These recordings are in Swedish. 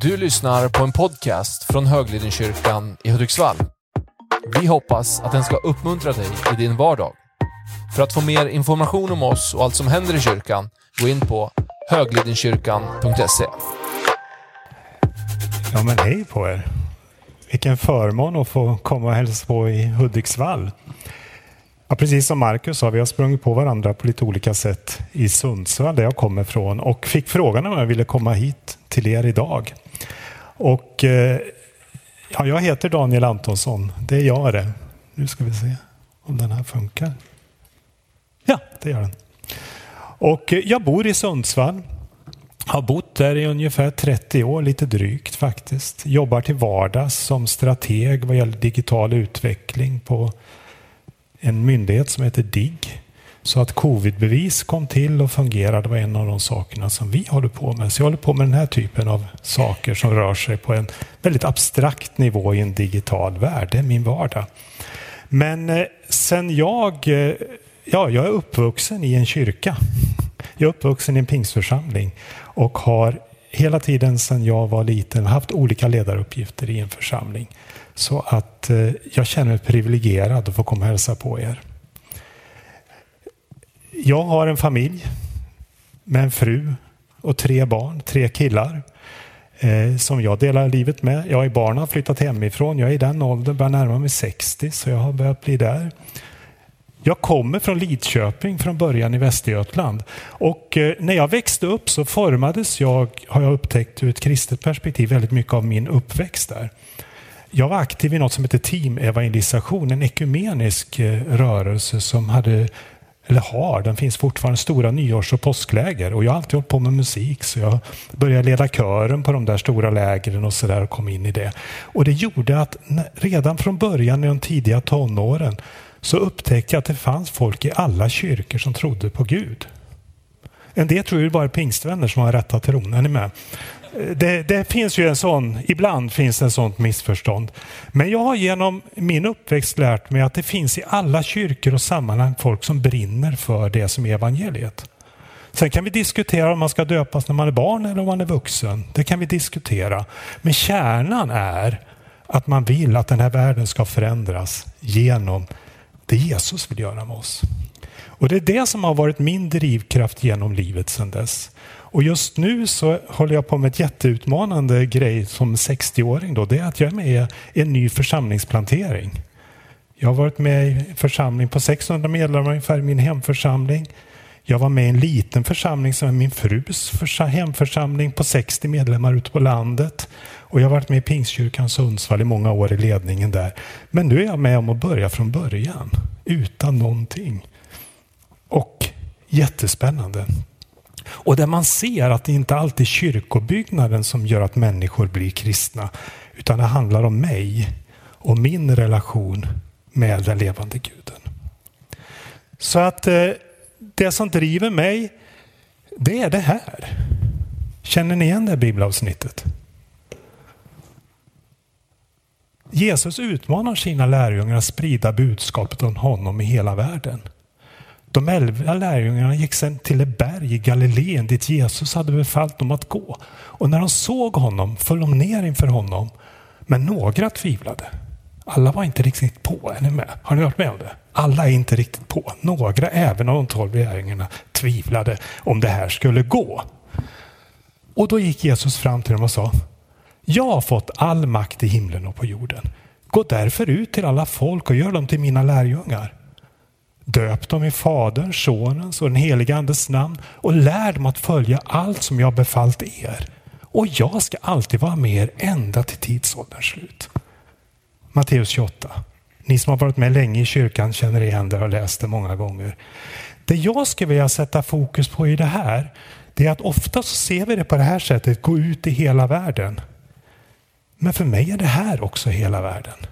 Du lyssnar på en podcast från Höglidenkyrkan i Hudiksvall. Vi hoppas att den ska uppmuntra dig i din vardag. För att få mer information om oss och allt som händer i kyrkan, gå in på höglidenkyrkan.se. Ja, men hej på er. Vilken förmån att få komma och hälsa på i Hudiksvall. Ja, precis som Marcus sa, vi har sprungit på varandra på lite olika sätt i Sundsvall där jag kommer ifrån och fick frågan om jag ville komma hit till er idag. Och eh, ja, jag heter Daniel Antonsson, det är jag det. Nu ska vi se om den här funkar. Ja, det gör den. Och eh, jag bor i Sundsvall. Har bott där i ungefär 30 år, lite drygt faktiskt. Jobbar till vardags som strateg vad gäller digital utveckling på en myndighet som heter DIGG. Så att covidbevis kom till och fungerade var en av de sakerna som vi håller på med. Så jag håller på med den här typen av saker som rör sig på en väldigt abstrakt nivå i en digital värld. Det är min vardag. Men eh, sen jag, eh, ja, jag är uppvuxen i en kyrka. Jag är uppvuxen i en pingstförsamling och har hela tiden sedan jag var liten haft olika ledaruppgifter i en församling. Så att eh, jag känner mig privilegierad att få komma och hälsa på er. Jag har en familj med en fru och tre barn, tre killar eh, som jag delar livet med. Jag är barn har flyttat hemifrån. Jag är i den åldern, börjar närma mig 60, så jag har börjat bli där. Jag kommer från Lidköping från början i Västergötland. Och eh, när jag växte upp så formades jag, har jag upptäckt ur ett kristet perspektiv, väldigt mycket av min uppväxt där. Jag var aktiv i något som heter Team Evangelisation, en ekumenisk eh, rörelse som hade eller har, den finns fortfarande, stora nyårs och påskläger. Och jag har alltid hållit på med musik så jag började leda kören på de där stora lägren och sådär och kom in i det. Och det gjorde att redan från början i de tidiga tonåren så upptäckte jag att det fanns folk i alla kyrkor som trodde på Gud. En del tror ju bara är pingstvänner som har rätta tron. Är ni med? Det, det, finns ju en sån, ibland finns det en sånt missförstånd. Men jag har genom min uppväxt lärt mig att det finns i alla kyrkor och sammanhang folk som brinner för det som är evangeliet. Sen kan vi diskutera om man ska döpas när man är barn eller om man är vuxen. Det kan vi diskutera. Men kärnan är att man vill att den här världen ska förändras genom det Jesus vill göra med oss. Och det är det som har varit min drivkraft genom livet sedan dess. Och just nu så håller jag på med ett jätteutmanande grej som 60-åring. Då. Det är att jag är med i en ny församlingsplantering. Jag har varit med i en församling på 600 medlemmar ungefär i min hemförsamling. Jag var med i en liten församling som är min frus hemförsamling på 60 medlemmar ute på landet. Och jag har varit med i Pingstkyrkan Sundsvall i många år i ledningen där. Men nu är jag med om att börja från början, utan någonting. Och jättespännande. Och där man ser att det inte alltid är kyrkobyggnaden som gör att människor blir kristna. Utan det handlar om mig och min relation med den levande guden. Så att eh, det som driver mig, det är det här. Känner ni igen det här bibelavsnittet? Jesus utmanar sina lärjungar att sprida budskapet om honom i hela världen. De elva lärjungarna gick sedan till ett berg i Galileen dit Jesus hade befallt dem att gå. Och när de såg honom föll de ner inför honom. Men några tvivlade. Alla var inte riktigt på. Är ni med? Har ni varit med om det? Alla är inte riktigt på. Några, även av de tolv lärjungarna, tvivlade om det här skulle gå. Och då gick Jesus fram till dem och sa Jag har fått all makt i himlen och på jorden. Gå därför ut till alla folk och gör dem till mina lärjungar. Döp dem i Faderns, Sonens och den helige Andes namn och lär dem att följa allt som jag befallt er. Och jag ska alltid vara med er ända till tidsålderns slut. Matteus 28. Ni som har varit med länge i kyrkan känner igen det och har läst det många gånger. Det jag skulle vilja sätta fokus på i det här, det är att ofta så ser vi det på det här sättet, gå ut i hela världen. Men för mig är det här också hela världen.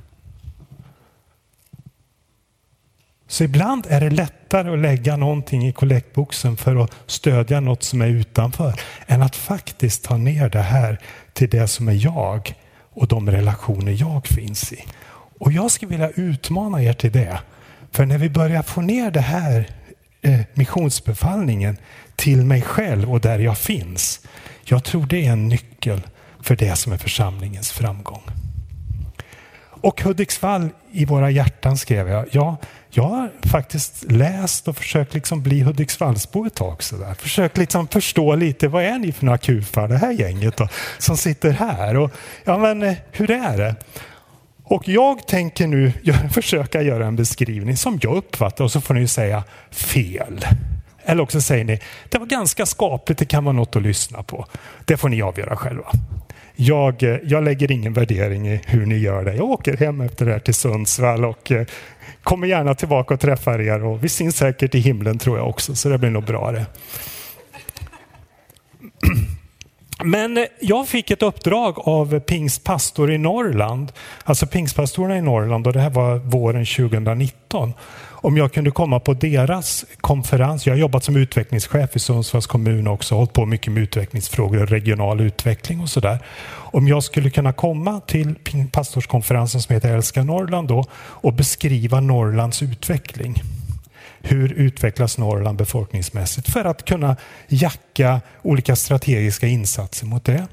Så ibland är det lättare att lägga någonting i kollektboxen för att stödja något som är utanför än att faktiskt ta ner det här till det som är jag och de relationer jag finns i. Och jag skulle vilja utmana er till det. För när vi börjar få ner det här eh, missionsbefallningen till mig själv och där jag finns. Jag tror det är en nyckel för det som är församlingens framgång. Och Hudiksvall i våra hjärtan skrev jag. Ja, jag har faktiskt läst och försökt liksom bli Hudiksvallsbo ett tag. Sådär. Försökt liksom förstå lite, vad är ni för några kufar, det här gänget då, som sitter här? Och, ja, men eh, hur är det? Och jag tänker nu försöka göra en beskrivning som jag uppfattar och så får ni säga fel. Eller också säger ni, det var ganska skapligt, det kan vara något att lyssna på. Det får ni avgöra själva. Jag, eh, jag lägger ingen värdering i hur ni gör det. Jag åker hem efter det här till Sundsvall och eh, kommer gärna tillbaka och träffar er. Och vi syns säkert i himlen tror jag också, så det blir nog bra det. Men jag fick ett uppdrag av pingstpastor i Norrland, alltså pingstpastorerna i Norrland och det här var våren 2019 om jag kunde komma på deras konferens. Jag har jobbat som utvecklingschef i Sundsvalls kommun också, hållit på mycket med utvecklingsfrågor och regional utveckling och sådär. Om jag skulle kunna komma till pastorskonferensen som heter Älska Norrland då och beskriva Norrlands utveckling. Hur utvecklas Norrland befolkningsmässigt för att kunna jacka olika strategiska insatser mot det.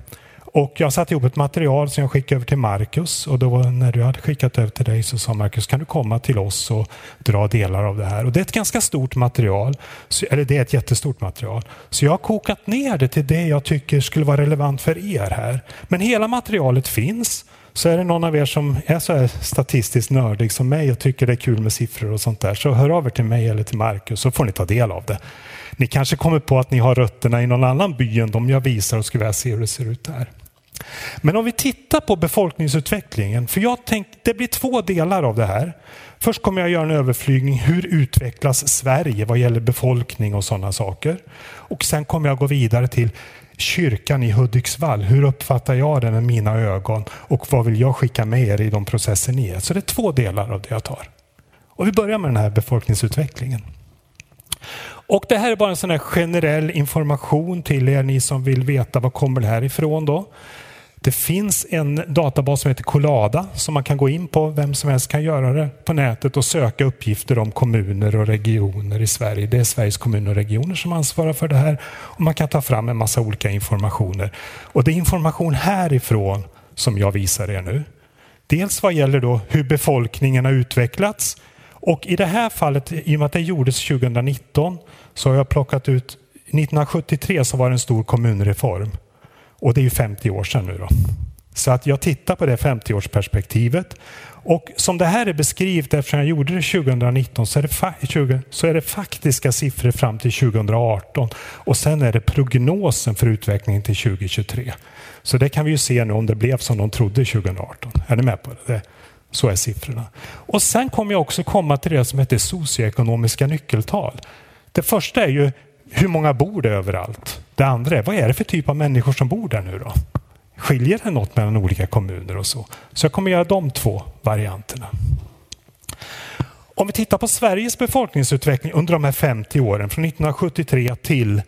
Och jag satte ihop ett material som jag skickade över till Marcus och då när du hade skickat över till dig så sa Marcus kan du komma till oss och dra delar av det här. Och det är ett ganska stort material, eller det är ett jättestort material. Så jag har kokat ner det till det jag tycker skulle vara relevant för er här. Men hela materialet finns. Så är det någon av er som är så här statistiskt nördig som mig och tycker det är kul med siffror och sånt där så hör av er till mig eller till Marcus så får ni ta del av det. Ni kanske kommer på att ni har rötterna i någon annan by än de jag visar och skulle vilja se hur det ser ut där. Men om vi tittar på befolkningsutvecklingen, för jag tänk, det blir två delar av det här. Först kommer jag göra en överflygning, hur utvecklas Sverige vad gäller befolkning och sådana saker. Och sen kommer jag gå vidare till kyrkan i Hudiksvall. Hur uppfattar jag den med mina ögon och vad vill jag skicka med er i de processer ni är? Så det är två delar av det jag tar. Och vi börjar med den här befolkningsutvecklingen. Och det här är bara en sån här generell information till er, ni som vill veta var kommer det här ifrån då. Det finns en databas som heter Colada som man kan gå in på. Vem som helst kan göra det på nätet och söka uppgifter om kommuner och regioner i Sverige. Det är Sveriges kommuner och regioner som ansvarar för det här. Och Man kan ta fram en massa olika informationer. Och det är information härifrån som jag visar er nu. Dels vad gäller då hur befolkningen har utvecklats. Och i det här fallet, i och med att det gjordes 2019, så har jag plockat ut 1973 så var det en stor kommunreform. Och det är ju 50 år sedan nu då. Så att jag tittar på det 50-årsperspektivet. Och som det här är beskrivet, eftersom jag gjorde det 2019, så är det, så är det faktiska siffror fram till 2018. Och sen är det prognosen för utvecklingen till 2023. Så det kan vi ju se nu om det blev som de trodde 2018. Är ni med på det? Så är siffrorna. Och sen kommer jag också komma till det som heter socioekonomiska nyckeltal. Det första är ju hur många bor det överallt? Det andra är, vad är det för typ av människor som bor där nu då? Skiljer det något mellan olika kommuner och så? Så jag kommer göra de två varianterna. Om vi tittar på Sveriges befolkningsutveckling under de här 50 åren, från 1973 till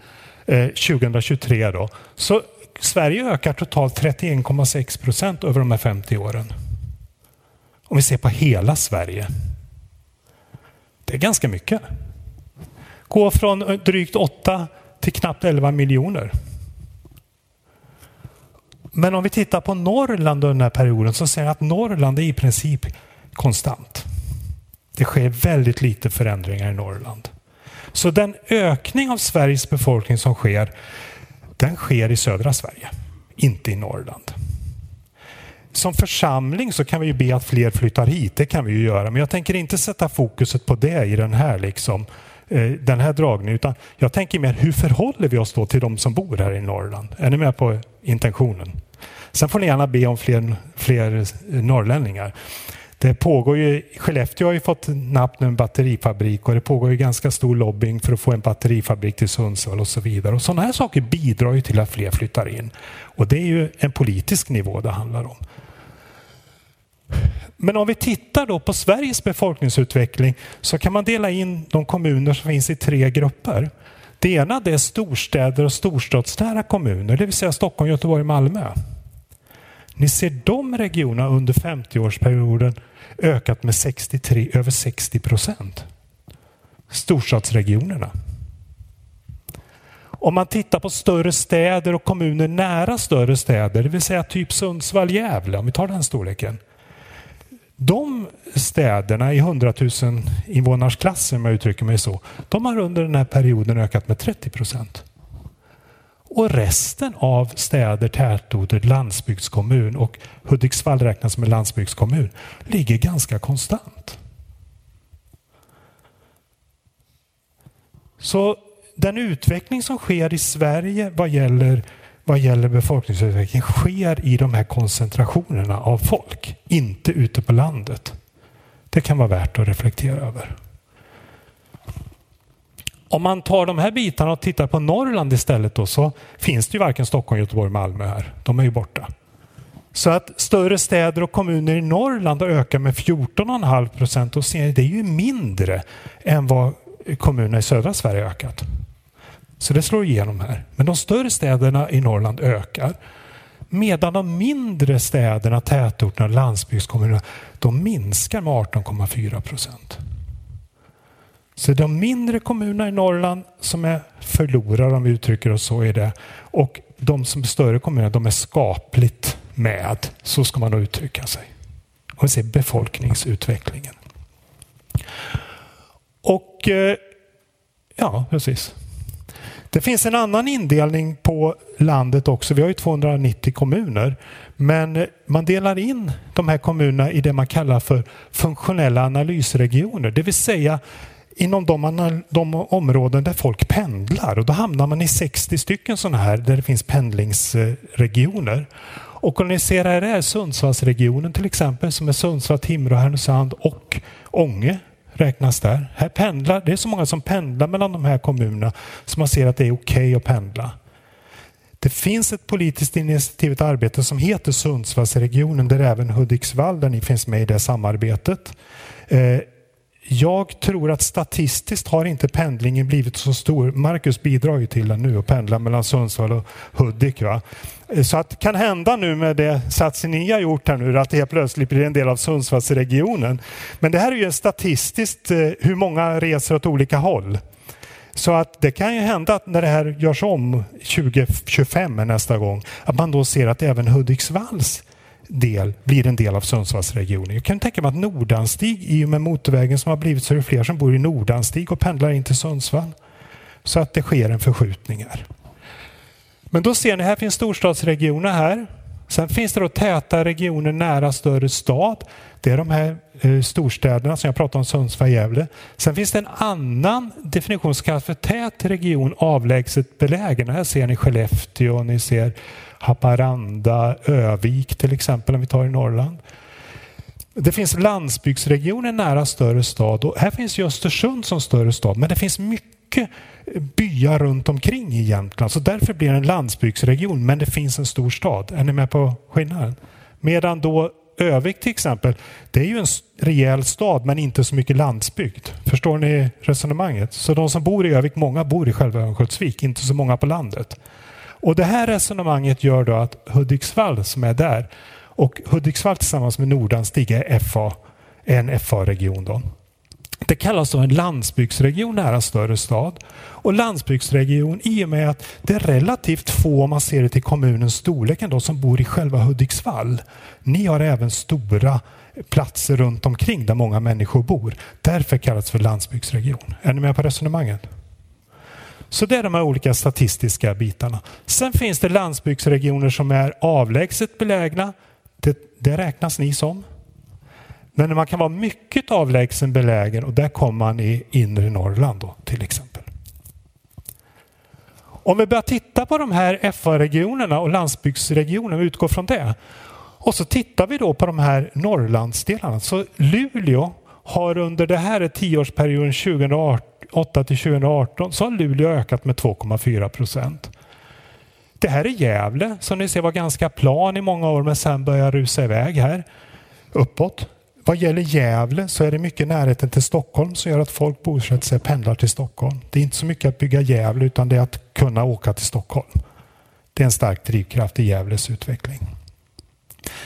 eh, 2023 då, så Sverige ökar totalt 31,6 procent över de här 50 åren. Om vi ser på hela Sverige. Det är ganska mycket. Gå från eh, drygt 8 till knappt 11 miljoner. Men om vi tittar på Norrland under den här perioden så ser vi att Norrland är i princip konstant. Det sker väldigt lite förändringar i Norrland. Så den ökning av Sveriges befolkning som sker, den sker i södra Sverige, inte i Norrland. Som församling så kan vi ju be att fler flyttar hit, det kan vi ju göra, men jag tänker inte sätta fokuset på det i den här liksom Eh, Eh, den här dragningen. Utan jag tänker mer, hur förhåller vi oss då till de som bor här i Norrland? Är ni med på intentionen? Sen får ni gärna be om fler, fler norrlänningar. Det pågår ju, Skellefteå har ju fått napp nu en batterifabrik och det pågår ju ganska stor lobbying för att få en batterifabrik till Sundsvall och så vidare. Och sådana här saker bidrar ju till att fler flyttar in. Och det är ju en politisk nivå det handlar om. Men om vi tittar då på Sveriges befolkningsutveckling så kan man dela in de kommuner som finns i tre grupper. Det ena det är storstäder och storstadsnära kommuner, det vill säga Stockholm, Göteborg Malmö. Ni ser de regionerna under 50-årsperioden ökat med 63, över 60 procent. Storstadsregionerna. Om man tittar på större städer och kommuner nära större städer, det vill säga typ Sundsvall, Gävle, om vi tar den storleken. De städerna i 100 000 invånarsklassen, om jag uttrycker mig så, de har under den här perioden ökat med 30 procent. Och resten av städer, tätorter, landsbygdskommun och Hudiksvall räknas som en landsbygdskommun ligger ganska konstant. Så den utveckling som sker i Sverige vad gäller, vad gäller befolkningsutveckling sker i de här koncentrationerna av folk, inte ute på landet. Det kan vara värt att reflektera över. Om man tar de här bitarna och tittar på Norrland istället då, så finns det ju varken Stockholm, Göteborg, Malmö här. De är ju borta. Så att större städer och kommuner i Norrland har ökat med 14,5 procent och det är ju mindre än vad kommunerna i södra Sverige har ökat. Så det slår igenom här. Men de större städerna i Norrland ökar. Medan de mindre städerna, tätorterna landsbygdskommunerna de minskar med 18,4 procent. Så de mindre kommunerna i Norrland som är förlorare om vi uttrycker oss så är det. Och de som är större kommuner de är skapligt med. Så ska man då uttrycka sig. Om vi ser befolkningsutvecklingen. Och eh, ja, precis. Det finns en annan indelning på landet också. Vi har ju 290 kommuner. Men man delar in de här kommunerna i det man kallar för funktionella analysregioner. Det vill säga inom de, de områden där folk pendlar. Och då hamnar man i 60 stycken sådana här där det finns pendlingsregioner. Och om ni ser här är Sundsvallsregionen till exempel som är Sundsvall, Timrå, Härnösand och Ånge räknas där. Här pendlar, det är så många som pendlar mellan de här kommunerna som man ser att det är okej okay att pendla. Det finns ett politiskt initiativ, ett arbete som heter Sundsvallsregionen där även Hudiksvall, där ni finns med i det samarbetet. Eh, jag tror att statistiskt har inte pendlingen blivit så stor. Marcus bidrar ju till den nu och pendlar mellan Sundsvall och Hudik. Va? Eh, så att kan hända nu med det satsen ni har gjort här nu att det helt plötsligt blir en del av Sundsvallsregionen. Men det här är ju statistiskt eh, hur många reser åt olika håll. Så att det kan ju hända att när det här görs om 2025 nästa gång att man då ser att även Hudiksvalls del blir en del av Sundsvallsregionen. Jag kan tänka mig att Nordanstig, i och med motorvägen som har blivit så är det fler som bor i Nordanstig och pendlar in till Sundsvall. Så att det sker en förskjutning här. Men då ser ni, här finns storstadsregioner här. Sen finns det då täta regioner nära större stad. Det är de här eh, storstäderna som jag pratade om, Sundsvall, Gävle. Sen finns det en annan definition som kallas för tät region avlägset belägen. Här ser ni Skellefteå, ni ser Haparanda, Övik till exempel om vi tar i Norrland. Det finns landsbygdsregioner nära större stad och här finns ju Östersund som större stad men det finns mycket byar runt omkring i Jämtland så därför blir det en landsbygdsregion men det finns en stor stad. Är ni med på skillnaden? Medan då Övik till exempel, det är ju en rejäl stad men inte så mycket landsbygd. Förstår ni resonemanget? Så de som bor i Övik, många bor i själva Örnsköldsvik, inte så många på landet. Och det här resonemanget gör då att Hudiksvall som är där och Hudiksvall tillsammans med Nordanstig är FA, en FA-region. Det kallas då en landsbygdsregion nära större stad. Och landsbygdsregion i och med att det är relativt få, om man ser det till kommunens storlek, ändå, som bor i själva Hudiksvall. Ni har även stora platser runt omkring där många människor bor. Därför kallas det för landsbygdsregion. Är ni med på resonemanget? Så det är de här olika statistiska bitarna. Sen finns det landsbygdsregioner som är avlägset belägna. Det, det räknas ni som. Men man kan vara mycket avlägsen belägen och där kommer man i inre Norrland då, till exempel. Om vi börjar titta på de här FA-regionerna och landsbygdsregionerna och utgår från det. Och så tittar vi då på de här Norrlandsdelarna. Så Luleå har under det här tioårsperioden 2018 2008 till 2018 så har Luleå ökat med 2,4 procent. Det här är Gävle som ni ser var ganska plan i många år men sen börjar rusa iväg här uppåt. Vad gäller Gävle så är det mycket närheten till Stockholm som gör att folk bosätter sig och pendlar till Stockholm. Det är inte så mycket att bygga Gävle utan det är att kunna åka till Stockholm. Det är en stark drivkraft i Gävles utveckling.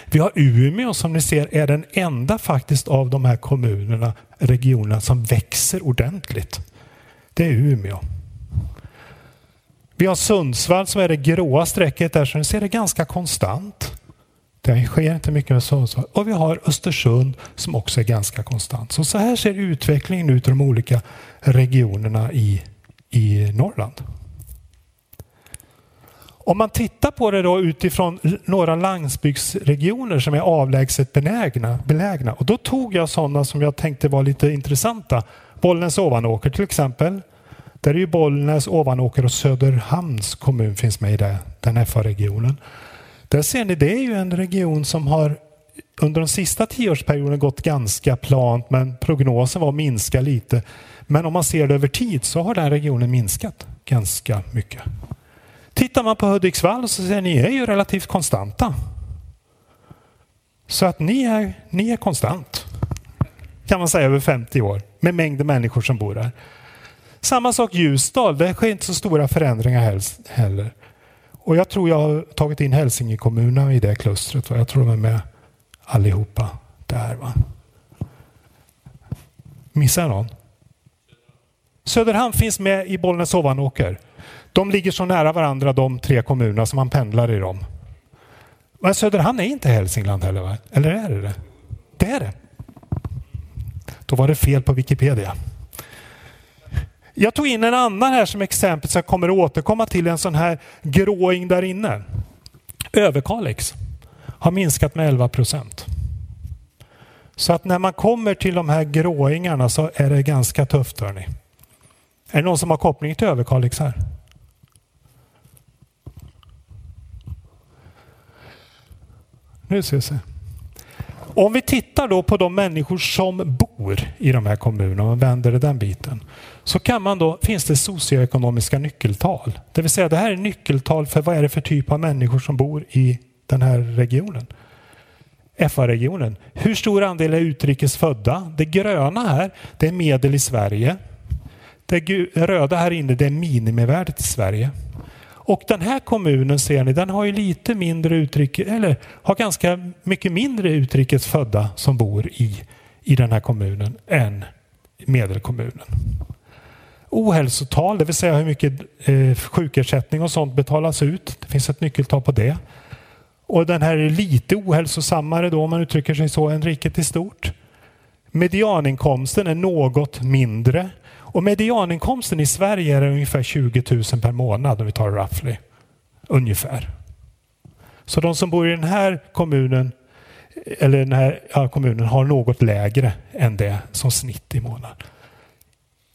Vi har Umeå som ni ser är den enda faktiskt av de här kommunerna, regionerna som växer ordentligt. Det är Umeå. Vi har Sundsvall som är det gråa strecket där, så ni ser det ganska konstant. Det sker inte mycket med Sundsvall. Och vi har Östersund som också är ganska konstant. Så, så här ser utvecklingen ut i de olika regionerna i, i Norrland. Om man tittar på det då utifrån några landsbygdsregioner som är avlägset benägna, belägna. Och då tog jag sådana som jag tänkte var lite intressanta. Bollnäs Ovanåker till exempel. Där är ju Bollnäs, Ovanåker och Söderhamns kommun finns med i det, den FA-regionen. Där ser ni, det är ju en region som har under de sista tioårsperioden gått ganska plant men prognosen var att minska lite. Men om man ser det över tid så har den regionen minskat ganska mycket. Tittar man på Hudiksvall så ser ni är ju relativt konstanta. Så att ni är, ni är konstant kan man säga över 50 år med mängder människor som bor där. Samma sak Ljusdal, det sker inte så stora förändringar heller. Och jag tror jag har tagit in Hälsinge i det klustret. Jag tror de är med allihopa där. Va? Missar jag någon? Söderhamn finns med i Bollnäs Ovanåker. De ligger så nära varandra de tre kommunerna som man pendlar i dem. Men Söderhamn är inte Hälsingland heller va? Eller är det det? Det är det. Då var det fel på Wikipedia. Jag tog in en annan här som exempel som jag kommer återkomma till, en sån här gråing där inne. Överkalix har minskat med 11 procent. Så att när man kommer till de här gråingarna så är det ganska tufft. Hörni. Är det någon som har koppling till Överkalix här? Nu ska vi se. Om vi tittar då på de människor som bor i de här kommunerna och vänder det den biten. Så kan man då, finns det socioekonomiska nyckeltal. Det vill säga det här är nyckeltal för vad är det för typ av människor som bor i den här regionen. FA-regionen. Hur stor andel är utrikes födda? Det gröna här, det är medel i Sverige. Det röda här inne, det är minimivärdet i Sverige. Och den här kommunen ser ni, den har ju lite mindre utrikes, eller har ganska mycket mindre utrikesfödda som bor i, i den här kommunen än medelkommunen. Ohälsotal, det vill säga hur mycket eh, sjukersättning och sånt betalas ut. Det finns ett nyckeltal på det. Och den här är lite ohälsosammare då om man uttrycker sig så än riket i stort. Medianinkomsten är något mindre och medianinkomsten i Sverige är ungefär 20 000 per månad om vi tar roughly. Ungefär. Så de som bor i den här kommunen eller den här ja, kommunen har något lägre än det som snitt i månaden.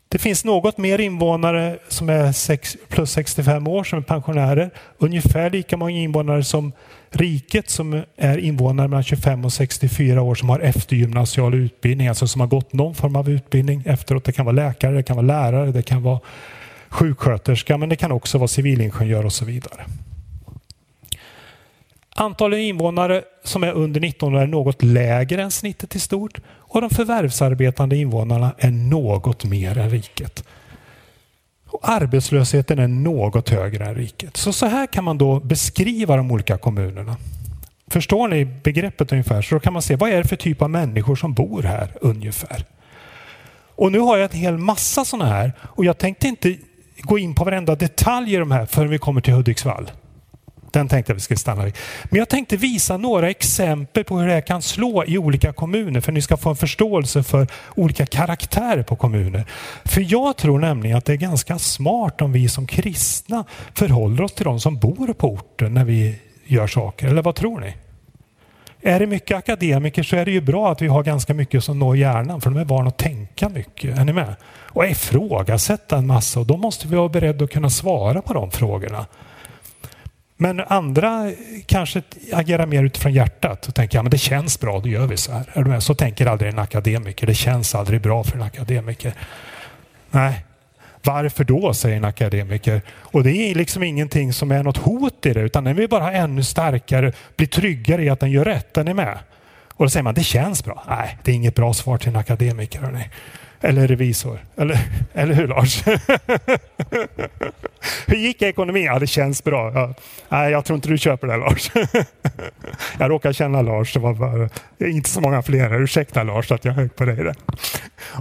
Det finns något mer invånare som är sex, plus 65 år som är pensionärer. Ungefär lika många invånare som riket som är invånare mellan 25 och 64 år som har eftergymnasial utbildning, alltså som har gått någon form av utbildning efteråt. Det kan vara läkare, det kan vara lärare, det kan vara sjuksköterska, men det kan också vara civilingenjör och så vidare. Antalet invånare som är under 19 år är något lägre än snittet i stort och de förvärvsarbetande invånarna är något mer än riket. Och arbetslösheten är något högre än riket. Så, så här kan man då beskriva de olika kommunerna. Förstår ni begreppet ungefär? Så då kan man se vad är det för typ av människor som bor här ungefär. Och nu har jag en hel massa sådana här och jag tänkte inte gå in på varenda detalj i de här förrän vi kommer till Hudiksvall. Den tänkte jag vi skulle stanna vid. Men jag tänkte visa några exempel på hur det här kan slå i olika kommuner för att ni ska få en förståelse för olika karaktärer på kommuner. För jag tror nämligen att det är ganska smart om vi som kristna förhåller oss till de som bor på orten när vi gör saker. Eller vad tror ni? Är det mycket akademiker så är det ju bra att vi har ganska mycket som når hjärnan för de är vana att tänka mycket. Är ni med? Och ifrågasätta en massa och då måste vi vara beredda att kunna svara på de frågorna. Men andra kanske agerar mer utifrån hjärtat och tänker att ja, det känns bra, då gör vi så här. Så tänker aldrig en akademiker. Det känns aldrig bra för en akademiker. Nej, varför då, säger en akademiker. Och det är liksom ingenting som är något hot i det, utan den vill bara ha ännu starkare, bli tryggare i att den gör rätt. Den är med. Och då säger man, det känns bra. Nej, det är inget bra svar till en akademiker. Hörrni. Eller revisor. Eller, eller hur Lars? hur gick ekonomin? Ja, det känns bra. Ja. Nej, jag tror inte du köper det Lars. jag råkar känna Lars. Det var bara, inte så många fler. Ursäkta Lars att jag högg på dig där.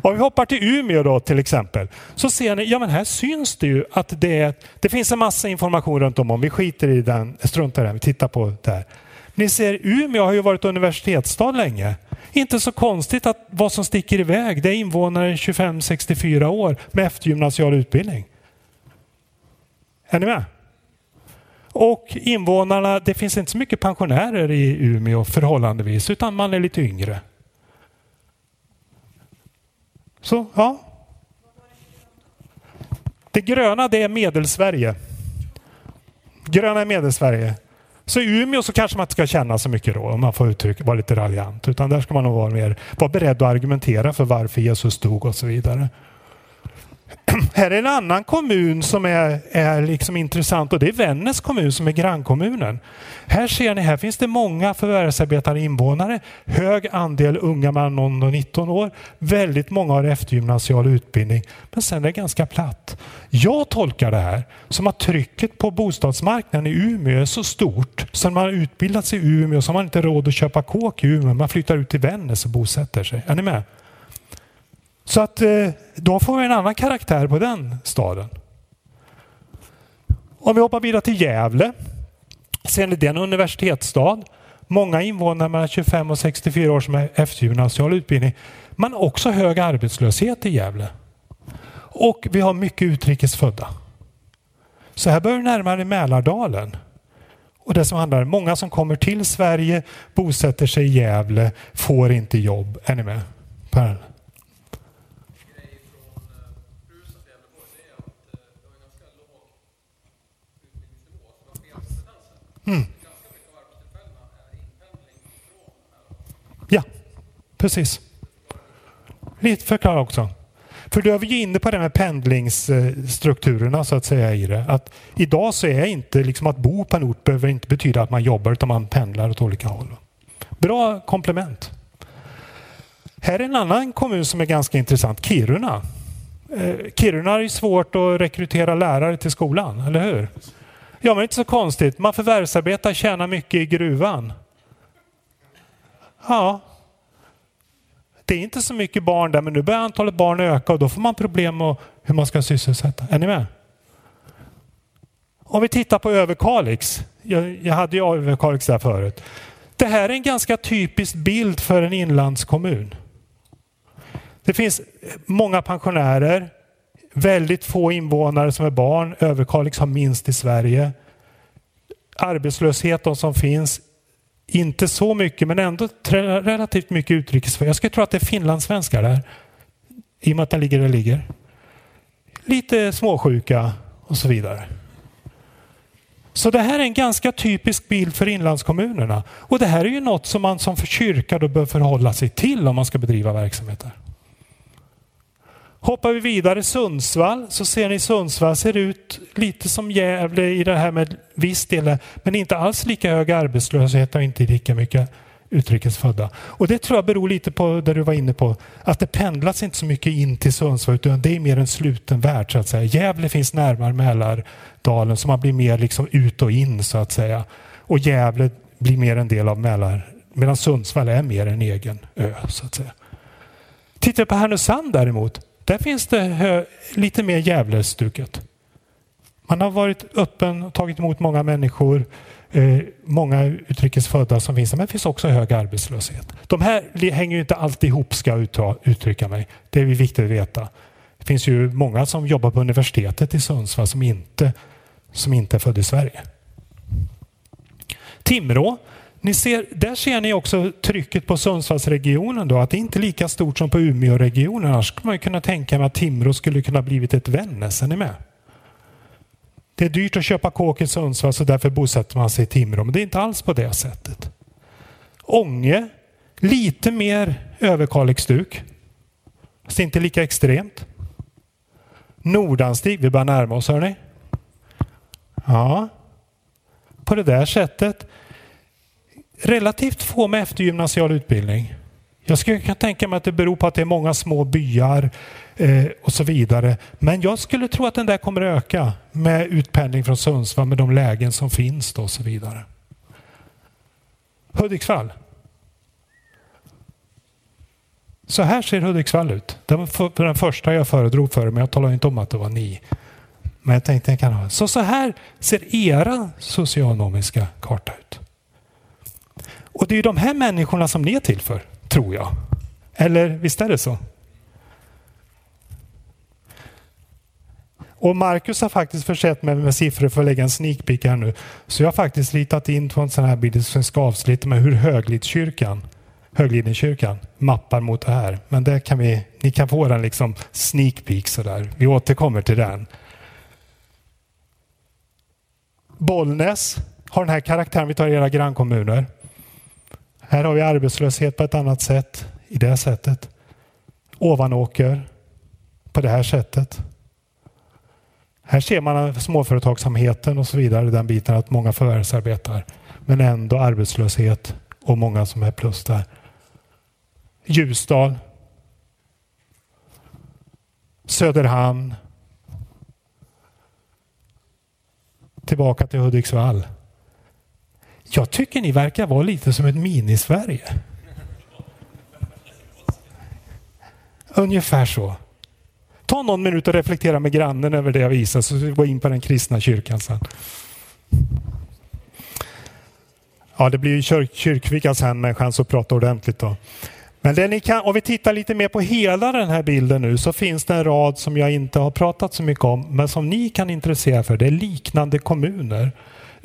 Om vi hoppar till Umeå då till exempel. Så ser ni, ja men här syns det ju att det, det finns en massa information runt om. Om vi skiter i den, struntar i den, vi tittar på det här. Ni ser Umeå har ju varit universitetsstad länge. Inte så konstigt att vad som sticker iväg det är invånare 25-64 år med eftergymnasial utbildning. Är ni med? Och invånarna, det finns inte så mycket pensionärer i Umeå förhållandevis utan man är lite yngre. Så, ja. Det gröna det är Medelsverige. Gröna är Medelsverige. Så i Umeå så kanske man inte ska känna så mycket då, om man får uttrycka, vara lite raljant. Utan där ska man nog vara, mer, vara beredd att argumentera för varför Jesus dog och så vidare. Här är en annan kommun som är, är liksom intressant och det är Vännäs kommun som är grannkommunen. Här ser ni, här finns det många förvärvsarbetande invånare, hög andel unga mellan 0 och 19 år, väldigt många har eftergymnasial utbildning, men sen är det ganska platt. Jag tolkar det här som att trycket på bostadsmarknaden i Umeå är så stort så när man har utbildat sig i Umeå så har man inte råd att köpa kåk i Umeå, man flyttar ut till Vännäs och bosätter sig. Är ni med? Så att eh, då får vi en annan karaktär på den staden. Om vi hoppar vidare till Gävle. Sen är det en universitetsstad. Många invånare mellan 25 och 64 år som är eftergymnasial utbildning. Men också hög arbetslöshet i Gävle. Och vi har mycket utrikesfödda. Så här börjar vi närma närmare Mälardalen. Och det som handlar om många som kommer till Sverige, bosätter sig i Gävle, får inte jobb. Är ni med? Per. Mm. Ja, precis. Lite förklara också. För då är vi inne på det med pendlingsstrukturerna så att säga i det. Att idag så är inte liksom att bo på en ort behöver inte betyda att man jobbar utan man pendlar åt olika håll. Bra komplement. Här är en annan kommun som är ganska intressant, Kiruna. Eh, Kiruna är svårt att rekrytera lärare till skolan, eller hur? Ja, men inte så konstigt. Man förvärvsarbetar, tjänar mycket i gruvan. Ja. Det är inte så mycket barn där, men nu börjar antalet barn öka och då får man problem med hur man ska sysselsätta. Är ni med? Om vi tittar på Överkalix. Jag, jag hade ju Överkalix där förut. Det här är en ganska typisk bild för en inlandskommun. Det finns många pensionärer, Väldigt få invånare som är barn. Överkalix har minst i Sverige. Arbetslösheten som finns, inte så mycket men ändå relativt mycket utrikesfödda. Jag skulle tro att det är finlandssvenskar där. I och med att den ligger där den ligger. Lite småsjuka och så vidare. Så det här är en ganska typisk bild för inlandskommunerna. Och det här är ju något som man som kyrka då bör förhålla sig till om man ska bedriva verksamheter. Hoppar vi vidare Sundsvall så ser ni Sundsvall ser ut lite som Gävle i det här med viss del, men inte alls lika hög arbetslöshet och inte lika mycket utrikesfödda. Och det tror jag beror lite på det du var inne på, att det pendlas inte så mycket in till Sundsvall utan det är mer en sluten värld så att säga. Gävle finns närmare Mälardalen så man blir mer liksom ut och in så att säga. Och Gävle blir mer en del av Mälar, medan Sundsvall är mer en egen ö så att säga. Tittar vi på Härnösand däremot där finns det eh, lite mer Gävlestuket. Man har varit öppen och tagit emot många människor, eh, många utrikesfödda som finns men det finns också hög arbetslöshet. De här hänger ju inte alltid ihop ska jag uttrycka mig. Det är viktigt att veta. Det finns ju många som jobbar på universitetet i Sundsvall som inte, som inte är födda i Sverige. Timrå ni ser, där ser ni också trycket på Sundsvallsregionen. Då, att det inte är lika stort som på Umeåregionen. Annars skulle man kunna tänka mig att Timrå skulle kunna blivit ett Vännäs. Är ni med? Det är dyrt att köpa kåk i Sundsvall så därför bosätter man sig i Timrå. Men det är inte alls på det sättet. Ånge, lite mer Överkalixstuk. Fast inte lika extremt. Nordanstig, vi börjar närma oss hörni. Ja, på det där sättet relativt få med eftergymnasial utbildning. Jag skulle kunna tänka mig att det beror på att det är många små byar eh, och så vidare. Men jag skulle tro att den där kommer att öka med utpendling från Sundsvall med de lägen som finns då och så vidare. Hudiksvall. Så här ser Hudiksvall ut. Det var den första jag föredrog för men jag talade inte om att det var ni. Men jag tänkte jag kan ha. Så så här ser era socionomiska karta ut. Och det är ju de här människorna som ni är till för, tror jag. Eller visst är det så? Och Marcus har faktiskt försett mig med siffror för att lägga en sneak peek här nu. Så jag har faktiskt ritat in från en sån här bild som ska avsluta med hur Höglidskyrkan, Höglidenkyrkan mappar mot det här. Men det kan vi, ni kan få den liksom sneak peek sådär. Vi återkommer till den. Bollnäs har den här karaktären. Vi tar era grannkommuner. Här har vi arbetslöshet på ett annat sätt, i det sättet. Ovanåker på det här sättet. Här ser man småföretagsamheten och så vidare, den biten att många förvärvsarbetar. Men ändå arbetslöshet och många som är plus där. Ljusdal. Söderhamn. Tillbaka till Hudiksvall. Jag tycker ni verkar vara lite som ett mini-Sverige. Ungefär så. Ta någon minut och reflektera med grannen över det jag visar så vi går in på den kristna kyrkan sen. Ja, det blir ju kyrk, kyrkvika sen med en chans att prata ordentligt då. Men det ni kan, om vi tittar lite mer på hela den här bilden nu så finns det en rad som jag inte har pratat så mycket om men som ni kan intressera för. Det är liknande kommuner.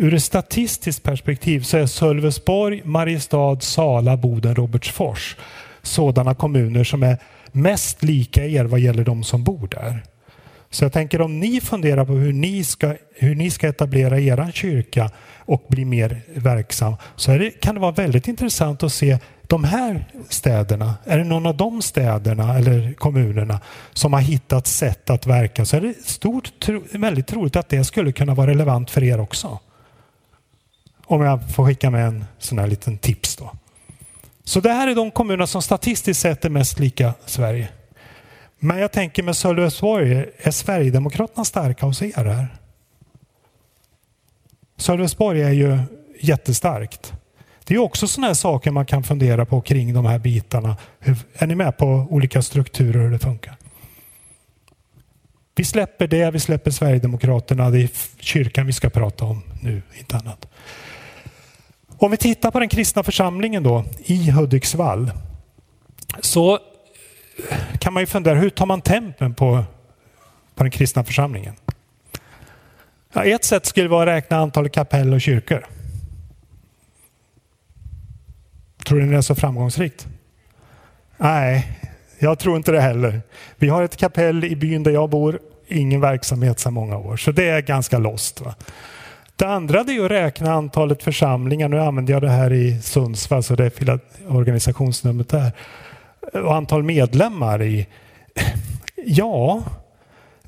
Ur ett statistiskt perspektiv så är Sölvesborg, Mariestad, Sala, Boden, Robertsfors sådana kommuner som är mest lika er vad gäller de som bor där. Så jag tänker om ni funderar på hur ni ska, hur ni ska etablera er kyrka och bli mer verksam så det, kan det vara väldigt intressant att se de här städerna, är det någon av de städerna eller kommunerna som har hittat sätt att verka så är det stort, väldigt troligt att det skulle kunna vara relevant för er också. Om jag får skicka med en sån här liten tips då. Så det här är de kommuner som statistiskt sett är mest lika Sverige. Men jag tänker med Sölvesborg, är Sverigedemokraterna starka hos er här? Sölvesborg är ju jättestarkt. Det är också sådana här saker man kan fundera på kring de här bitarna. är ni med på olika strukturer hur det funkar? Vi släpper det, vi släpper Sverigedemokraterna. Det är kyrkan vi ska prata om nu, inte annat. Om vi tittar på den kristna församlingen då i Hudiksvall så kan man ju fundera, hur tar man tempen på, på den kristna församlingen? Ja, ett sätt skulle vara att räkna antalet kapell och kyrkor. Tror ni det är så framgångsrikt? Nej, jag tror inte det heller. Vi har ett kapell i byn där jag bor, ingen verksamhet sedan många år, så det är ganska lost. Va? Det andra är att räkna antalet församlingar. Nu använder jag det här i Sundsvall, så det är organisationsnumret där. Och antal medlemmar i... Ja,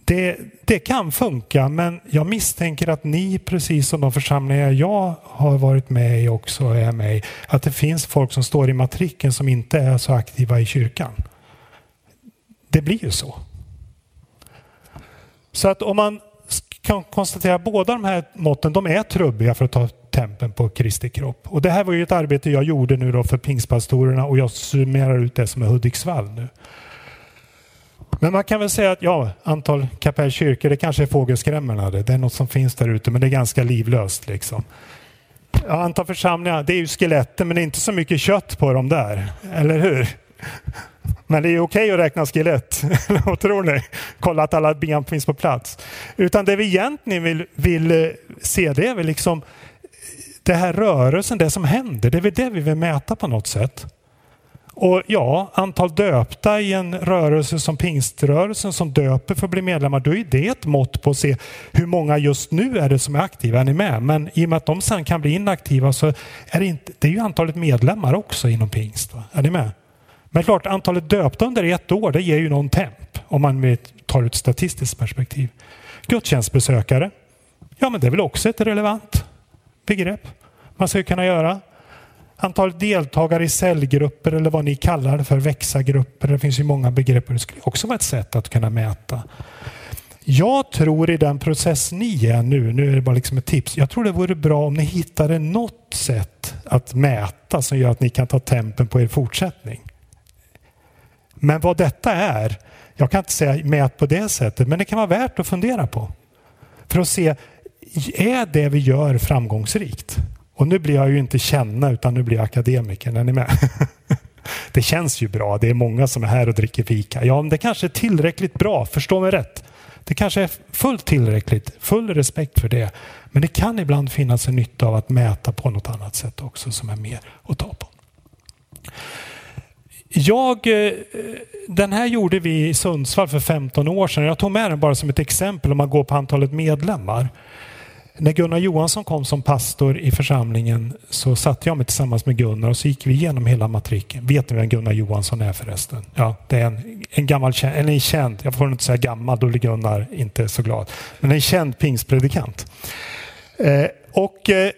det, det kan funka, men jag misstänker att ni, precis som de församlingar jag har varit med i också är med i, att det finns folk som står i matriken som inte är så aktiva i kyrkan. Det blir ju så. Så att om man kan konstatera att båda de här måtten de är trubbiga för att ta tempen på Kristi kropp. Och det här var ju ett arbete jag gjorde nu då för pingstpastorerna och jag summerar ut det som är Hudiksvall nu. Men man kan väl säga att ja, antal kapellkyrkor, det kanske är fågelskrämmorna. Det. det är något som finns där ute, men det är ganska livlöst. Liksom. Ja, antal församlingar, det är ju skeletten, men det är inte så mycket kött på dem där. Eller hur? Men det är okej att räkna skelett. Vad tror ni? Kolla att alla ben finns på plats. Utan det vi egentligen vill, vill eh, se det är väl liksom eh, det här rörelsen, det som händer. Det är väl det vi vill mäta på något sätt. Och ja, antal döpta i en rörelse som pingströrelsen som döper för att bli medlemmar, då är det ett mått på att se hur många just nu är det som är aktiva. Är ni med? Men i och med att de sen kan bli inaktiva så är det, inte, det är ju antalet medlemmar också inom pingst. Va? Är ni med? Men klart, antalet döpta under ett år, det ger ju någon temp om man tar ett statistiskt perspektiv. Gudstjänstbesökare, ja men det är väl också ett relevant begrepp man ska kunna göra. antalet deltagare i cellgrupper eller vad ni kallar det för, växagrupper. Det finns ju många begrepp. Det skulle också vara ett sätt att kunna mäta. Jag tror i den process ni är nu, nu är det bara liksom ett tips. Jag tror det vore bra om ni hittade något sätt att mäta som gör att ni kan ta tempen på er fortsättning. Men vad detta är, jag kan inte säga mät på det sättet, men det kan vara värt att fundera på. För att se, är det vi gör framgångsrikt? Och nu blir jag ju inte känna utan nu blir jag akademiker. Är ni med? Det känns ju bra. Det är många som är här och dricker fika. Ja, men det kanske är tillräckligt bra. Förstå mig rätt. Det kanske är fullt tillräckligt. Full respekt för det. Men det kan ibland finnas en nytta av att mäta på något annat sätt också som är mer att ta på. Jag, eh, den här gjorde vi i Sundsvall för 15 år sedan. Jag tog med den bara som ett exempel om man går på antalet medlemmar. När Gunnar Johansson kom som pastor i församlingen så satte jag mig tillsammans med Gunnar och så gick vi igenom hela matriken. Vet ni vem Gunnar Johansson är förresten? Ja, det är en, en gammal, eller en känd, jag får inte säga gammal, då blir Gunnar inte så glad. Men en känd pingstpredikant. Eh, och eh,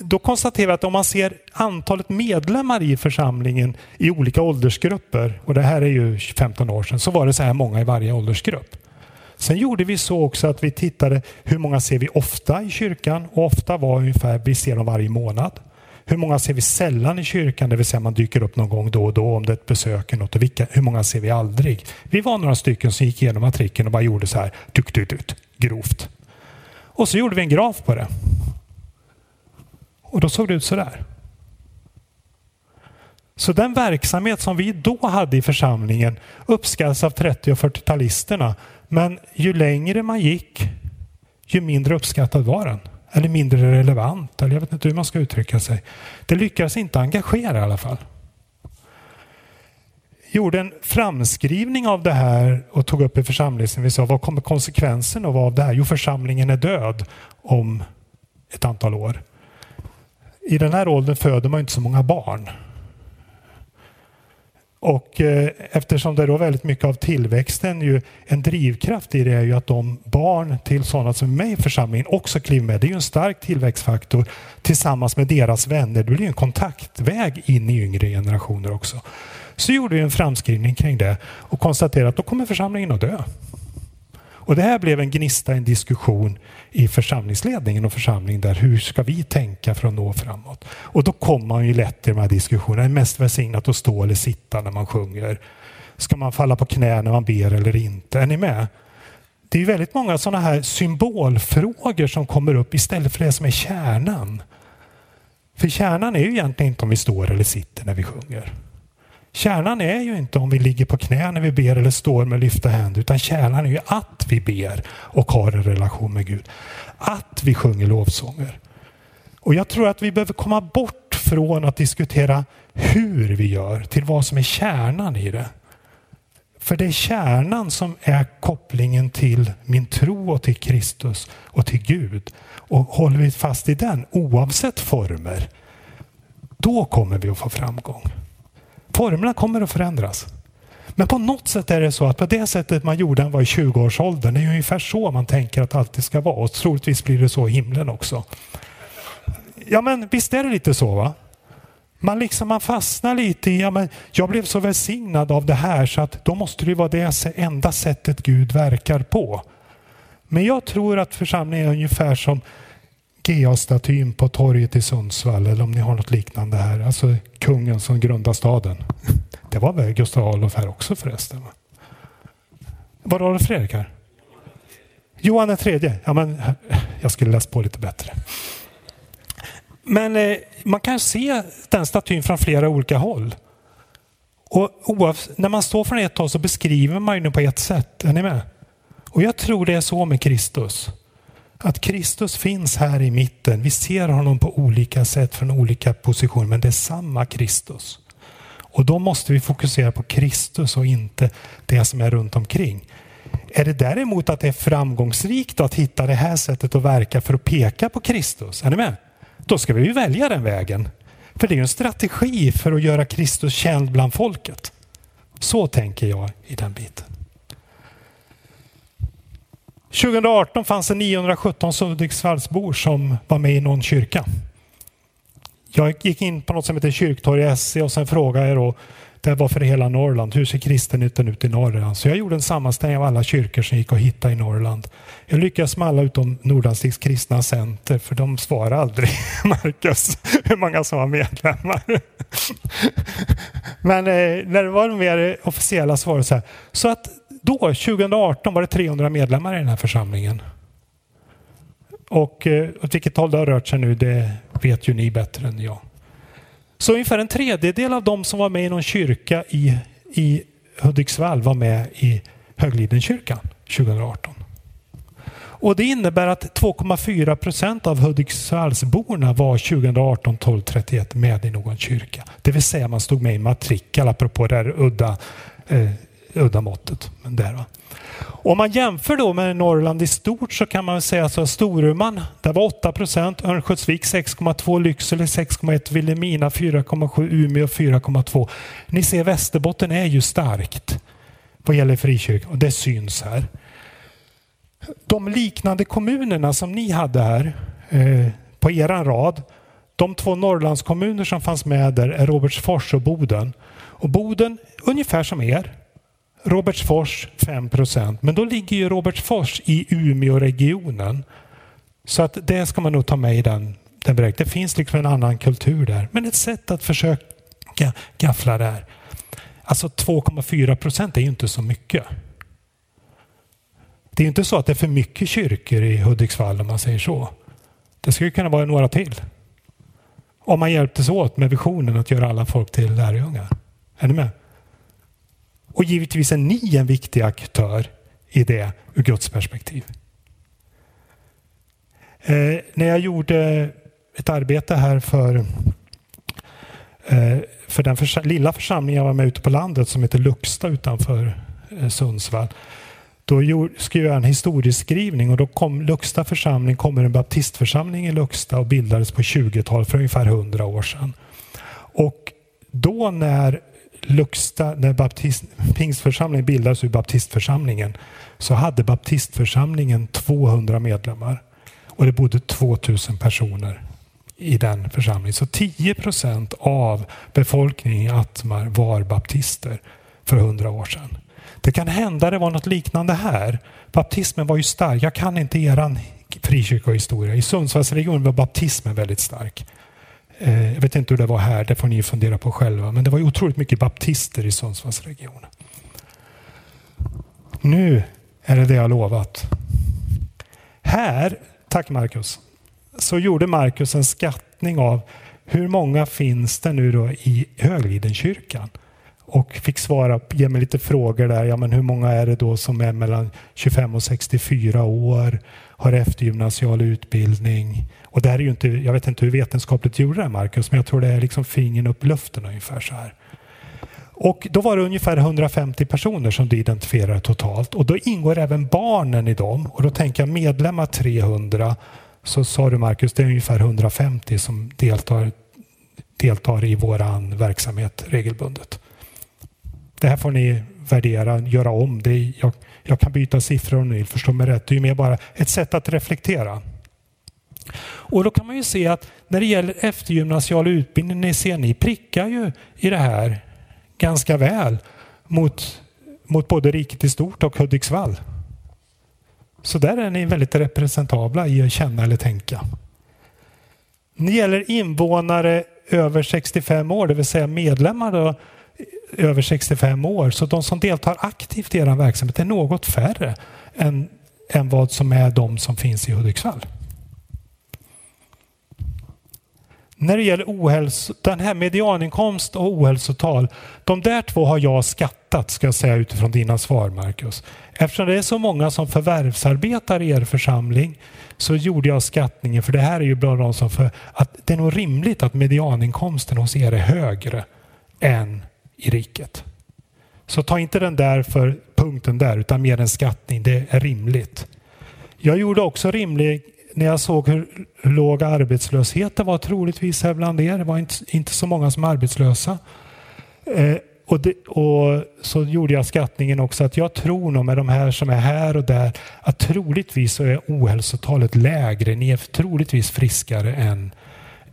då konstaterar vi att om man ser antalet medlemmar i församlingen i olika åldersgrupper, och det här är ju 15 år sedan, så var det så här många i varje åldersgrupp. Sen gjorde vi så också att vi tittade hur många ser vi ofta i kyrkan och ofta var ungefär vi ser dem varje månad. Hur många ser vi sällan i kyrkan, det vill säga man dyker upp någon gång då och då om det är ett besök eller något. Och vilka, hur många ser vi aldrig? Vi var några stycken som gick igenom matriken och bara gjorde så här, duk, duk, duk, grovt. Och så gjorde vi en graf på det. Och då såg det ut så där. Så den verksamhet som vi då hade i församlingen uppskattas av 30 och 40-talisterna men ju längre man gick, ju mindre uppskattad var den. Eller mindre relevant, eller jag vet inte hur man ska uttrycka sig. Det lyckades inte engagera i alla fall. Gjorde en framskrivning av det här och tog upp i församlingen. Vi sa, vad kommer konsekvensen av det här? Jo, församlingen är död om ett antal år. I den här åldern föder man inte så många barn. Och eh, eftersom det är väldigt mycket av tillväxten, ju, en drivkraft i det är ju att de barn till sådana som är med i församlingen också kliver med. Det är ju en stark tillväxtfaktor tillsammans med deras vänner. Det blir en kontaktväg in i yngre generationer också. Så gjorde vi en framskrivning kring det och konstaterade att då kommer församlingen att dö. Och det här blev en gnista, en diskussion i församlingsledningen och församlingen där. Hur ska vi tänka för att nå framåt? Och då kommer man ju lätt till de här diskussionerna. Är mest välsignat att stå eller sitta när man sjunger? Ska man falla på knä när man ber eller inte? Är ni med? Det är väldigt många sådana här symbolfrågor som kommer upp istället för det som är kärnan. För kärnan är ju egentligen inte om vi står eller sitter när vi sjunger. Kärnan är ju inte om vi ligger på knä när vi ber eller står med lyfta händer, utan kärnan är ju att vi ber och har en relation med Gud. Att vi sjunger lovsånger. Och jag tror att vi behöver komma bort från att diskutera hur vi gör till vad som är kärnan i det. För det är kärnan som är kopplingen till min tro och till Kristus och till Gud. Och håller vi fast i den oavsett former, då kommer vi att få framgång. Formerna kommer att förändras. Men på något sätt är det så att på det sättet man gjorde han var i 20-årsåldern, det är ungefär så man tänker att det alltid ska vara. Och troligtvis blir det så i himlen också. Ja men visst är det lite så va? Man, liksom, man fastnar lite i, ja, men jag blev så välsignad av det här så att då måste det vara det enda sättet Gud verkar på. Men jag tror att församlingen är ungefär som GA-statyn på torget i Sundsvall eller om ni har något liknande här. Alltså kungen som grundade staden. Det var väl Gustav Adolf här också förresten? Var det Adolf Fredrik här? Johan den tredje. Ja, men, jag skulle läst på lite bättre. Men eh, man kan se den statyn från flera olika håll. Och oavs- när man står från ett håll så beskriver man den på ett sätt. Är ni med? Och jag tror det är så med Kristus. Att Kristus finns här i mitten. Vi ser honom på olika sätt från olika positioner, men det är samma Kristus. Och då måste vi fokusera på Kristus och inte det som är runt omkring. Är det däremot att det är framgångsrikt att hitta det här sättet att verka för att peka på Kristus? Är ni med? Då ska vi välja den vägen. För det är en strategi för att göra Kristus känd bland folket. Så tänker jag i den biten. 2018 fanns det 917 Hudiksvallsbor som var med i någon kyrka. jag gick in på något som heter Kyrktorg och sen frågade jag då det var för hela Norrland. Hur ser kristenheten ut i Norrland? Så jag gjorde en sammanställning av alla kyrkor som gick att hitta i Norrland. Jag lyckades med alla utom Nordanstigs kristna center för de svarade aldrig Marcus hur många som var medlemmar. Men eh, när det var de mer officiella svaren så här. Så att då, 2018, var det 300 medlemmar i den här församlingen. Och eh, åt vilket håll det har rört sig nu, det vet ju ni bättre än jag. Så ungefär en tredjedel av de som var med i någon kyrka i, i Hudiksvall var med i Höglidenkyrkan 2018. Och det innebär att 2,4 procent av Hudiksvallsborna var 2018 12 31 med i någon kyrka. Det vill säga man stod med i matrikel apropå det här udda, eh, udda måttet. Men där, va? Om man jämför då med Norrland i stort så kan man säga att Storuman, där var 8 procent, Örnsköldsvik 6,2, Lycksele 6,1, Vilhelmina 4,7, Umeå 4,2. Ni ser Västerbotten är ju starkt vad gäller frikyrkan och det syns här. De liknande kommunerna som ni hade här eh, på eran rad, de två Norrlandskommuner som fanns med där är Robertsfors och Boden. Och Boden ungefär som er, Robertsfors 5 procent. Men då ligger ju Robertsfors i Umeåregionen. Så att det ska man nog ta med i den, den beräkningen. Det finns liksom en annan kultur där. Men ett sätt att försöka gaffla där. Alltså 2,4 procent är ju inte så mycket. Det är inte så att det är för mycket kyrkor i Hudiksvall om man säger så. Det skulle kunna vara några till. Om man hjälptes åt med visionen att göra alla folk till lärjungar. Är ni med? Och givetvis är ni en viktig aktör i det ur Guds perspektiv. Eh, när jag gjorde ett arbete här för, eh, för den försa lilla församlingen jag var med ute på landet som heter Luxta utanför eh, Sundsvall. Då gjorde, skrev jag en historieskrivning och då kom Luxta församling, kommer en baptistförsamling i Luxta och bildades på 20-talet för ungefär 100 år sedan. Och då när Luxta, när baptist, pingstförsamlingen bildades ur baptistförsamlingen så hade baptistförsamlingen 200 medlemmar och det bodde 2000 personer i den församlingen. Så 10 procent av befolkningen i Atmar var baptister för 100 år sedan. Det kan hända det var något liknande här. Baptismen var ju stark. Jag kan inte eran frikyrkohistoria. I Sundsvallsregionen var baptismen väldigt stark. Eh, jag vet inte hur det var här, det får ni fundera på själva. Men det var ju otroligt mycket baptister i Sundsvallsregionen. Nu är det det jag lovat. Här, tack Marcus, så gjorde Marcus en skattning av hur många finns det nu då i Höglidenkyrkan? Och fick svara, ge mig lite frågor där. Ja, men hur många är det då som är mellan 25 och 64 år, har eftergymnasial utbildning? Och det är ju inte, jag vet inte hur vetenskapligt du gjorde det Marcus, men jag tror det är liksom fingern upp luften ungefär så här. Och då var det ungefär 150 personer som du identifierade totalt och då ingår även barnen i dem. Och då tänker jag medlemmar 300 så sa du Marcus, det är ungefär 150 som deltar, deltar i våran verksamhet regelbundet. Det här får ni värdera, göra om. Det jag, jag kan byta siffror om ni vill, förstå mig rätt. Det är ju mer bara ett sätt att reflektera. Och då kan man ju se att när det gäller eftergymnasial utbildning, ni ser ni prickar ju i det här ganska väl mot, mot både riket i stort och Hudiksvall. Så där är ni väldigt representabla i att känna eller tänka. När det gäller invånare över 65 år, det vill säga medlemmar då, över 65 år. Så de som deltar aktivt i er verksamhet är något färre än, än vad som är de som finns i Hudiksvall. När det gäller ohälso, den här medianinkomst och ohälsotal, de där två har jag skattat ska jag säga utifrån dina svar Marcus. Eftersom det är så många som förvärvsarbetar i er församling så gjorde jag skattningen, för det här är ju bland de som för att det är nog rimligt att medianinkomsten hos er är högre än i riket. Så ta inte den där för punkten där utan mer en skattning. Det är rimligt. Jag gjorde också rimlig när jag såg hur låg arbetslösheten var troligtvis här bland er. Det var inte, inte så många som är arbetslösa. Eh, och, det, och, så gjorde jag skattningen också att jag tror nog med de här som är här och där att troligtvis så är ohälsotalet lägre. Ni är troligtvis friskare än,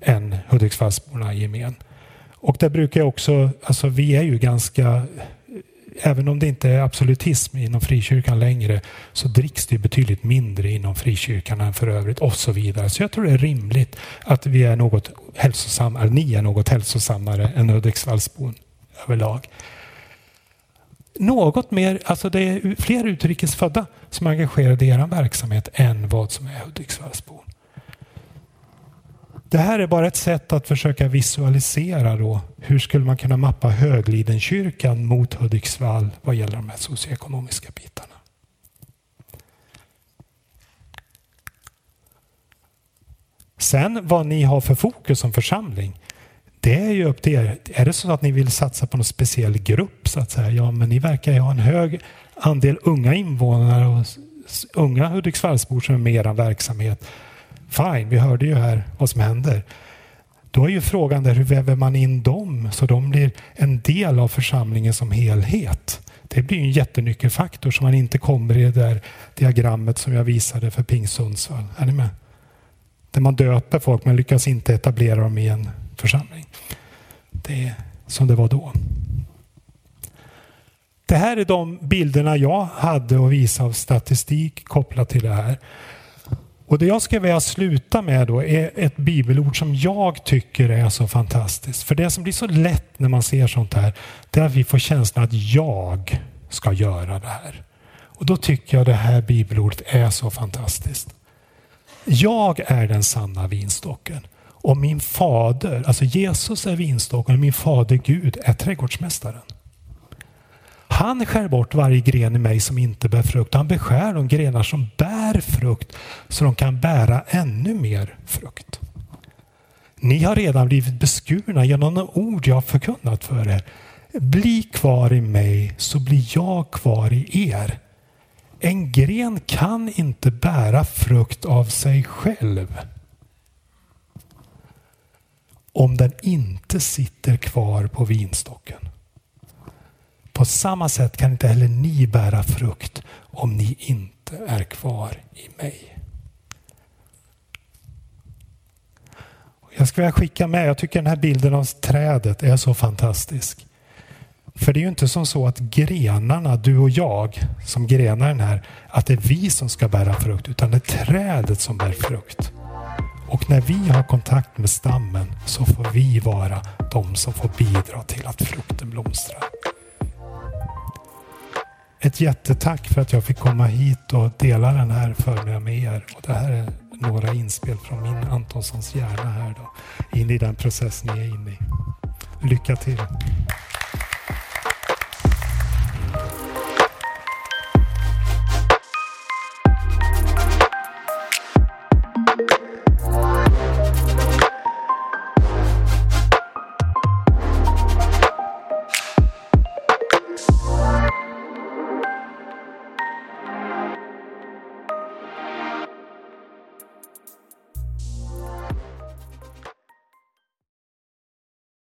än Hudiksvallsborna i gemen. Och det brukar jag också, alltså vi är ju ganska, även om det inte är absolutism inom frikyrkan längre, så dricks det betydligt mindre inom frikyrkan än för övrigt och så vidare. Så jag tror det är rimligt att vi är något hälsosammare, ni är något hälsosammare än Hudiksvallsbon överlag. Något mer, alltså det är fler utrikesfödda som är engagerade i er verksamhet än vad som är Hudiksvallsbon. Det här är bara ett sätt att försöka visualisera då hur skulle man kunna mappa Höglidenkyrkan mot Hudiksvall vad gäller de här socioekonomiska bitarna. Sen vad ni har för fokus som församling, det är ju upp till er. Är det så att ni vill satsa på någon speciell grupp så att säga, ja men ni verkar ju ha en hög andel unga invånare och unga Hudiksvallsbor som är med i er verksamhet. Fine, vi hörde ju här vad som händer. Då är ju frågan där hur väver man in dem så de blir en del av församlingen som helhet. Det blir en jättenyckelfaktor så man inte kommer i det där diagrammet som jag visade för Ping Sundsvall. Är ni med? Där man döper folk men lyckas inte etablera dem i en församling. Det är som det var då. Det här är de bilderna jag hade att visa av statistik kopplat till det här. Och det jag ska vilja sluta med då är ett bibelord som jag tycker är så fantastiskt. För det som blir så lätt när man ser sånt här, det är att vi får känslan att jag ska göra det här. Och då tycker jag det här bibelordet är så fantastiskt. Jag är den sanna vinstocken och min fader, alltså Jesus är vinstocken och min fader Gud är trädgårdsmästaren. Han skär bort varje gren i mig som inte bär frukt. Han beskär de grenar som bär frukt så de kan bära ännu mer frukt. Ni har redan blivit beskurna genom de ord jag har förkunnat för er. Bli kvar i mig så blir jag kvar i er. En gren kan inte bära frukt av sig själv om den inte sitter kvar på vinstocken. På samma sätt kan inte heller ni bära frukt om ni inte är kvar i mig. Jag skulle vilja skicka med, jag tycker den här bilden av trädet är så fantastisk. För det är ju inte som så att grenarna, du och jag som grenar den här, att det är vi som ska bära frukt, utan det är trädet som bär frukt. Och när vi har kontakt med stammen så får vi vara de som får bidra till att frukten blomstrar. Ett jättetack för att jag fick komma hit och dela den här förmiddagen med er. Och det här är några inspel från min Antonssons hjärna här då. In i den process ni är inne i. Lycka till!